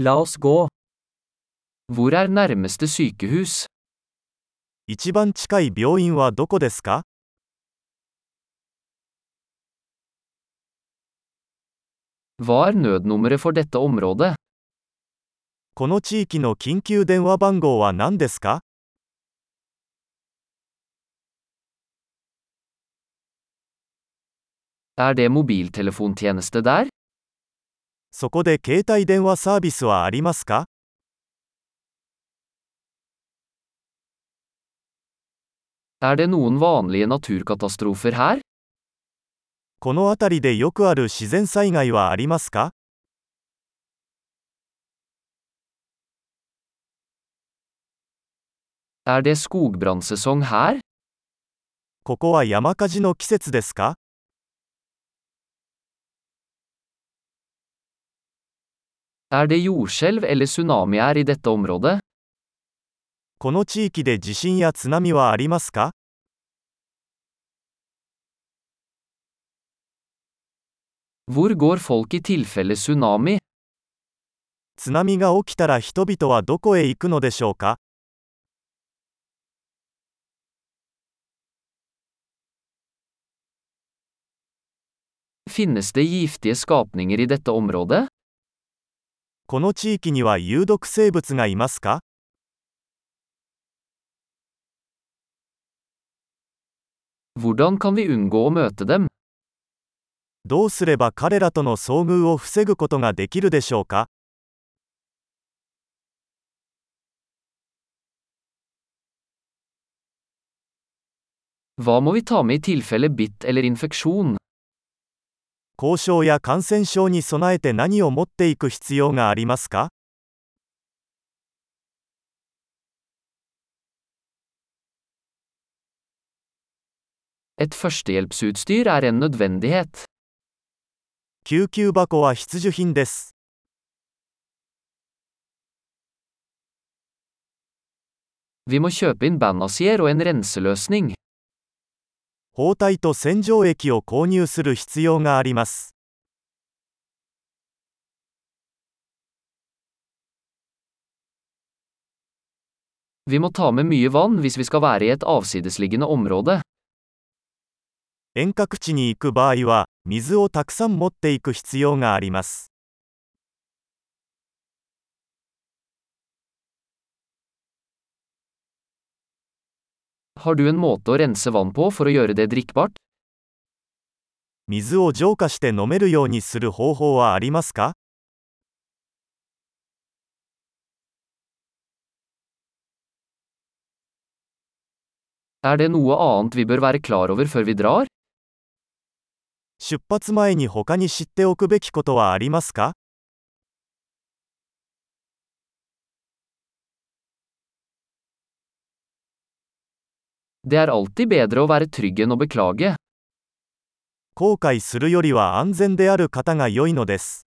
La oss gå. Hvor er nærmeste sykehus? 一番近い病院はどこですか Hva er nødnummeret for dette området? この地域の緊急電話番号は何ですか Er det mobiltelefontjeneste der? そこで携帯電話サービスはありますか Er? この辺りでよくある自然災害はありますか Er? ここは山火事の季節ですか Er det jordskjelv eller tsunami her i dette området? この地域で地震や津波はありますか Hvor går folk i tilfelle tsunami? 津波が起きたら人々はどこへ行くのでしょうか Finnes det giftige skapninger i dette området? この地域には有毒生物がいますか?どうすれば彼らとの遭遇を防ぐことができるでしょうか？交渉や感染症に備えて何を持っていく必要がありますか er. 救急箱は必需品です。Vi må kjøpe inn bandasier og en renseløsning. 包帯と洗浄液を購入する必要があります。Vi må ta med mye vann hvis vi skal være i et avsidesliggende område. 遠隔地に行く場合は、水をたくさん持っていく必要があります。Har du en måte å rense vann på for å gjøre det drikkbart? 水を浄化して飲めるようにする方法はありますか Er det noe annet vi bør være klar over før vi drar? 出発前に他に知っておくべきことはありますか後悔するよりは安全である方がよいのです。